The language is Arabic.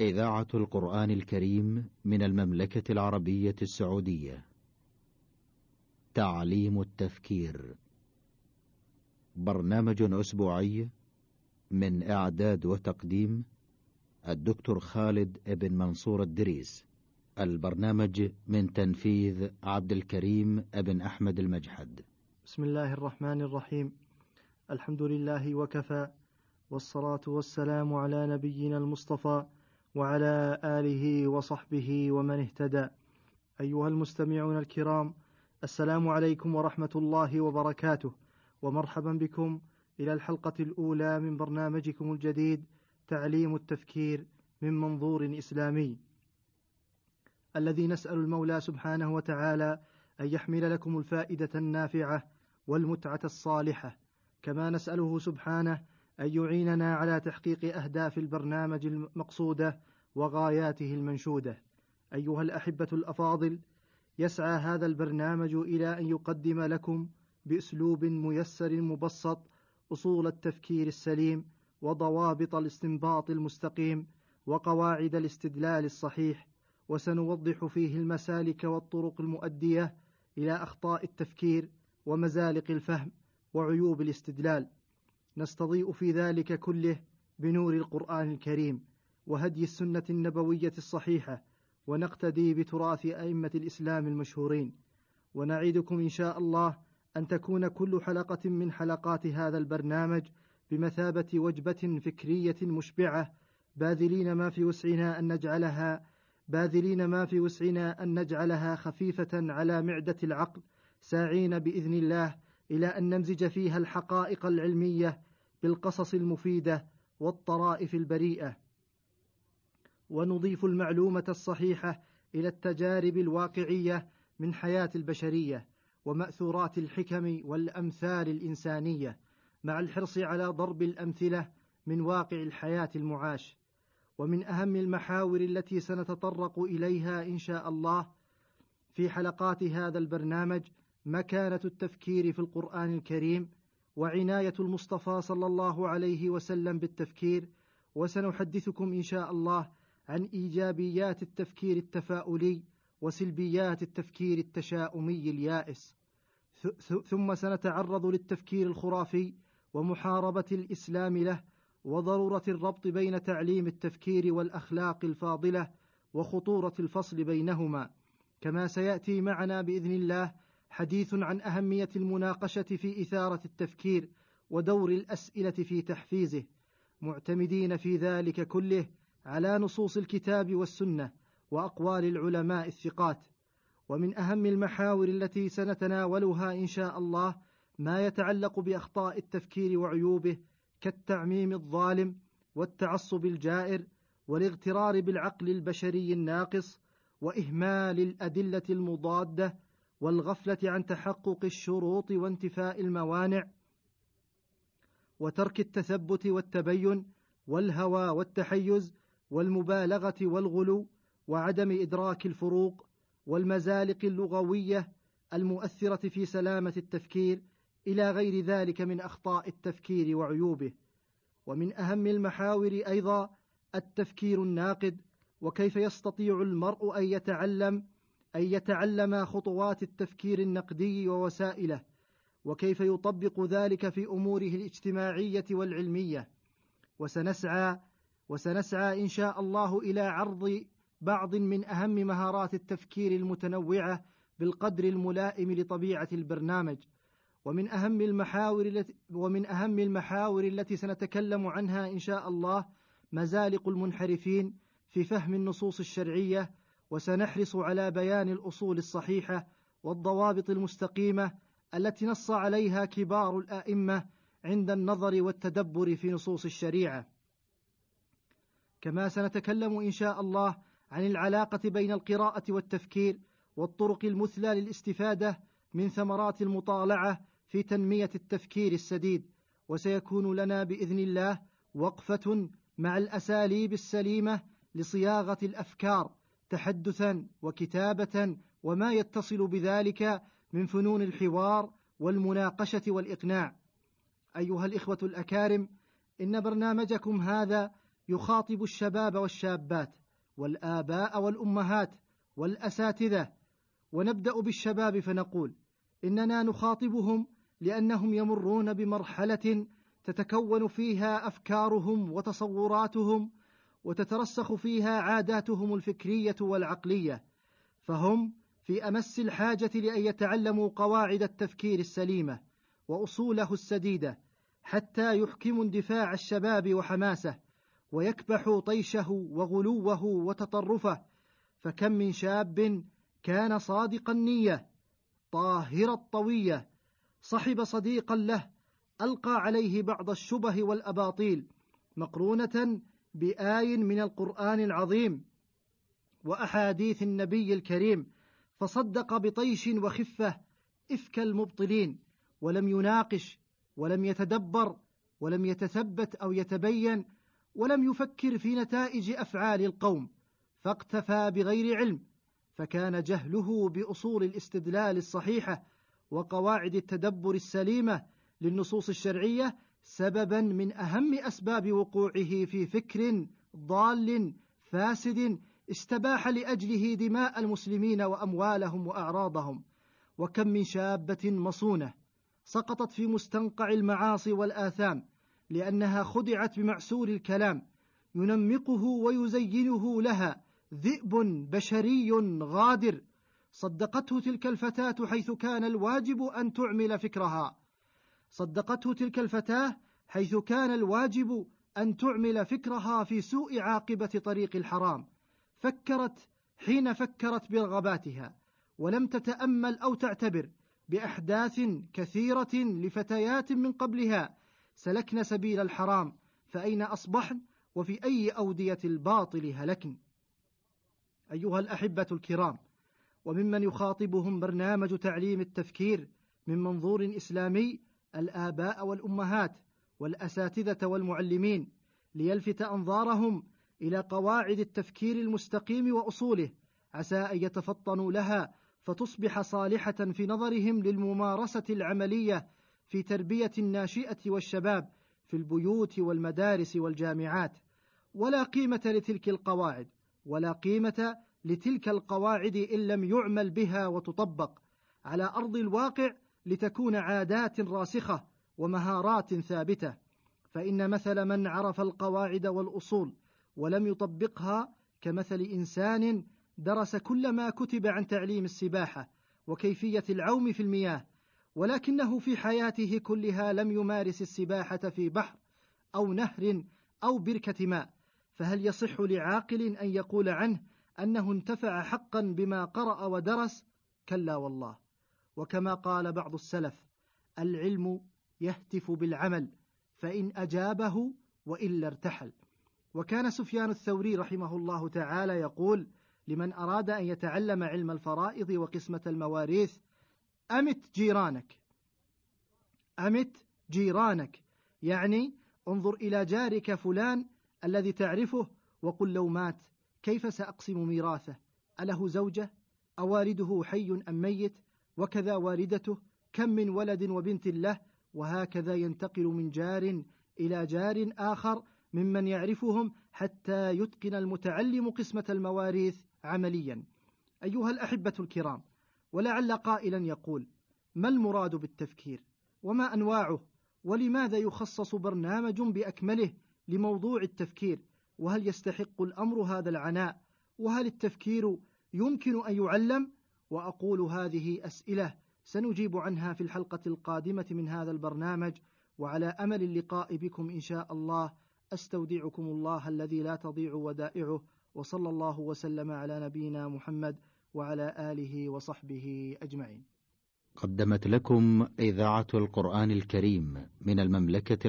إذاعة القرآن الكريم من المملكة العربية السعودية. تعليم التفكير. برنامج أسبوعي من إعداد وتقديم الدكتور خالد ابن منصور الدريس. البرنامج من تنفيذ عبد الكريم ابن أحمد المجحد. بسم الله الرحمن الرحيم. الحمد لله وكفى والصلاة والسلام على نبينا المصطفى وعلى آله وصحبه ومن اهتدى. أيها المستمعون الكرام السلام عليكم ورحمة الله وبركاته. ومرحبا بكم إلى الحلقة الأولى من برنامجكم الجديد تعليم التفكير من منظور إسلامي. الذي نسأل المولى سبحانه وتعالى أن يحمل لكم الفائدة النافعة والمتعة الصالحة. كما نسأله سبحانه أن يعيننا على تحقيق أهداف البرنامج المقصودة وغاياته المنشودة. أيها الأحبة الأفاضل، يسعى هذا البرنامج إلى أن يقدم لكم بأسلوب ميسر مبسط أصول التفكير السليم وضوابط الاستنباط المستقيم وقواعد الاستدلال الصحيح، وسنوضح فيه المسالك والطرق المؤدية إلى أخطاء التفكير ومزالق الفهم وعيوب الاستدلال. نستضيء في ذلك كله بنور القرآن الكريم وهدي السنة النبوية الصحيحة ونقتدي بتراث أئمة الإسلام المشهورين. ونعيدكم إن شاء الله أن تكون كل حلقة من حلقات هذا البرنامج بمثابة وجبة فكرية مشبعة. باذلين ما في وسعنا أن نجعلها باذلين ما في وسعنا أن نجعلها خفيفة على معدة العقل ساعين بإذن الله. إلى أن نمزج فيها الحقائق العلمية بالقصص المفيدة والطرائف البريئة. ونضيف المعلومة الصحيحة إلى التجارب الواقعية من حياة البشرية ومأثورات الحكم والأمثال الإنسانية مع الحرص على ضرب الأمثلة من واقع الحياة المعاش. ومن أهم المحاور التي سنتطرق إليها إن شاء الله في حلقات هذا البرنامج مكانة التفكير في القرآن الكريم وعناية المصطفى صلى الله عليه وسلم بالتفكير وسنحدثكم إن شاء الله عن إيجابيات التفكير التفاؤلي وسلبيات التفكير التشاؤمي اليائس. ثم سنتعرض للتفكير الخرافي ومحاربة الإسلام له وضرورة الربط بين تعليم التفكير والأخلاق الفاضلة وخطورة الفصل بينهما. كما سيأتي معنا بإذن الله حديث عن أهمية المناقشة في إثارة التفكير ودور الأسئلة في تحفيزه معتمدين في ذلك كله على نصوص الكتاب والسنة وأقوال العلماء الثقات. ومن أهم المحاور التي سنتناولها إن شاء الله ما يتعلق بأخطاء التفكير وعيوبه كالتعميم الظالم والتعصب الجائر والاغترار بالعقل البشري الناقص وإهمال الأدلة المضادة والغفلة عن تحقق الشروط وانتفاء الموانع وترك التثبت والتبين والهوى والتحيز والمبالغة والغلو وعدم إدراك الفروق والمزالق اللغوية المؤثرة في سلامة التفكير إلى غير ذلك من أخطاء التفكير وعيوبه. ومن أهم المحاور أيضا التفكير الناقد وكيف يستطيع المرء أن يتعلم أن يتعلم خطوات التفكير النقدي ووسائله وكيف يطبق ذلك في أموره الاجتماعية والعلمية. وسنسعى وسنسعى إن شاء الله إلى عرض بعض من أهم مهارات التفكير المتنوعة بالقدر الملائم لطبيعة البرنامج. ومن أهم المحاور التي ومن أهم المحاور التي سنتكلم عنها إن شاء الله مزالق المنحرفين في فهم النصوص الشرعية وسنحرص على بيان الأصول الصحيحة والضوابط المستقيمة التي نص عليها كبار الأئمة عند النظر والتدبر في نصوص الشريعة. كما سنتكلم إن شاء الله عن العلاقة بين القراءة والتفكير والطرق المثلى للاستفادة من ثمرات المطالعة في تنمية التفكير السديد وسيكون لنا بإذن الله وقفة مع الأساليب السليمة لصياغة الأفكار تحدثا وكتابة وما يتصل بذلك من فنون الحوار والمناقشة والإقناع. أيها الإخوة الأكارم إن برنامجكم هذا يخاطب الشباب والشابات والآباء والأمهات والأساتذة ونبدأ بالشباب فنقول إننا نخاطبهم لأنهم يمرون بمرحلة تتكون فيها أفكارهم وتصوراتهم وتترسخ فيها عاداتهم الفكرية والعقلية فهم في أمس الحاجة لأن يتعلموا قواعد التفكير السليمة وأصوله السديدة حتى يحكموا اندفاع الشباب وحماسه ويكبحوا طيشه وغلوه وتطرفه فكم من شاب كان صادق النية طاهر الطوية صحب صديقا له ألقى عليه بعض الشبه والأباطيل مقرونة بآي من القرآن العظيم وأحاديث النبي الكريم فصدق بطيش وخفة إفك المبطلين ولم يناقش ولم يتدبر ولم يتثبت أو يتبين ولم يفكر في نتائج أفعال القوم فاقتفى بغير علم فكان جهله بأصول الاستدلال الصحيحة وقواعد التدبر السليمة للنصوص الشرعية سببا من أهم أسباب وقوعه في فكر ضال فاسد استباح لأجله دماء المسلمين وأموالهم وأعراضهم وكم من شابة مصونة سقطت في مستنقع المعاصي والآثام لأنها خدعت بمعسول الكلام ينمقه ويزينه لها ذئب بشري غادر صدقته تلك الفتاة حيث كان الواجب أن تعمل فكرها. صدقته تلك الفتاة حيث كان الواجب أن تعمل فكرها في سوء عاقبة طريق الحرام. فكرت حين فكرت برغباتها ولم تتأمل أو تعتبر بأحداث كثيرة لفتيات من قبلها. سلكن سبيل الحرام فأين أصبحن؟ وفي أي أودية الباطل هلكن؟ أيها الأحبة الكرام وممن يخاطبهم برنامج تعليم التفكير من منظور إسلامي الآباء والأمهات والأساتذة والمعلمين ليلفت أنظارهم إلى قواعد التفكير المستقيم وأصوله عسى أن يتفطنوا لها فتصبح صالحة في نظرهم للممارسة العملية في تربية الناشئة والشباب في البيوت والمدارس والجامعات. ولا قيمة لتلك القواعد ولا قيمة لتلك القواعد إن لم يعمل بها وتطبق. على أرض الواقع لتكون عادات راسخة ومهارات ثابتة. فإن مثل من عرف القواعد والأصول ولم يطبقها كمثل إنسان درس كل ما كتب عن تعليم السباحة وكيفية العوم في المياه ولكنه في حياته كلها لم يمارس السباحة في بحر أو نهر أو بركة ماء. فهل يصح لعاقل أن يقول عنه أنه انتفع حقا بما قرأ ودرس؟ كلا والله. وكما قال بعض السلف العلم يهتف بالعمل فإن أجابه وإلا ارتحل. وكان سفيان الثوري رحمه الله تعالى يقول لمن أراد أن يتعلم علم الفرائض وقسمة المواريث أمت جيرانك. أمت جيرانك. يعني انظر إلى جارك فلان الذي تعرفه وقل لو مات كيف سأقسم ميراثه؟ أله زوجة؟ أوالده حي أم ميت؟ وكذا والدته كم من ولد وبنت له وهكذا ينتقل من جار إلى جار آخر ممن يعرفهم حتى يتقن المتعلم قسمة المواريث عمليا. أيها الأحبة الكرام ولعل قائلا يقول ما المراد بالتفكير؟ وما أنواعه؟ ولماذا يخصص برنامج بأكمله لموضوع التفكير؟ وهل يستحق الأمر هذا العناء؟ وهل التفكير يمكن أن يعلم؟ وأقول هذه أسئلة سنجيب عنها في الحلقة القادمة من هذا البرنامج وعلى أمل اللقاء بكم إن شاء الله أستودعكم الله الذي لا تضيع ودائعه وصلى الله وسلم على نبينا محمد وعلى آله وصحبه أجمعين. قدمت لكم إذاعة القرآن الكريم من المملكة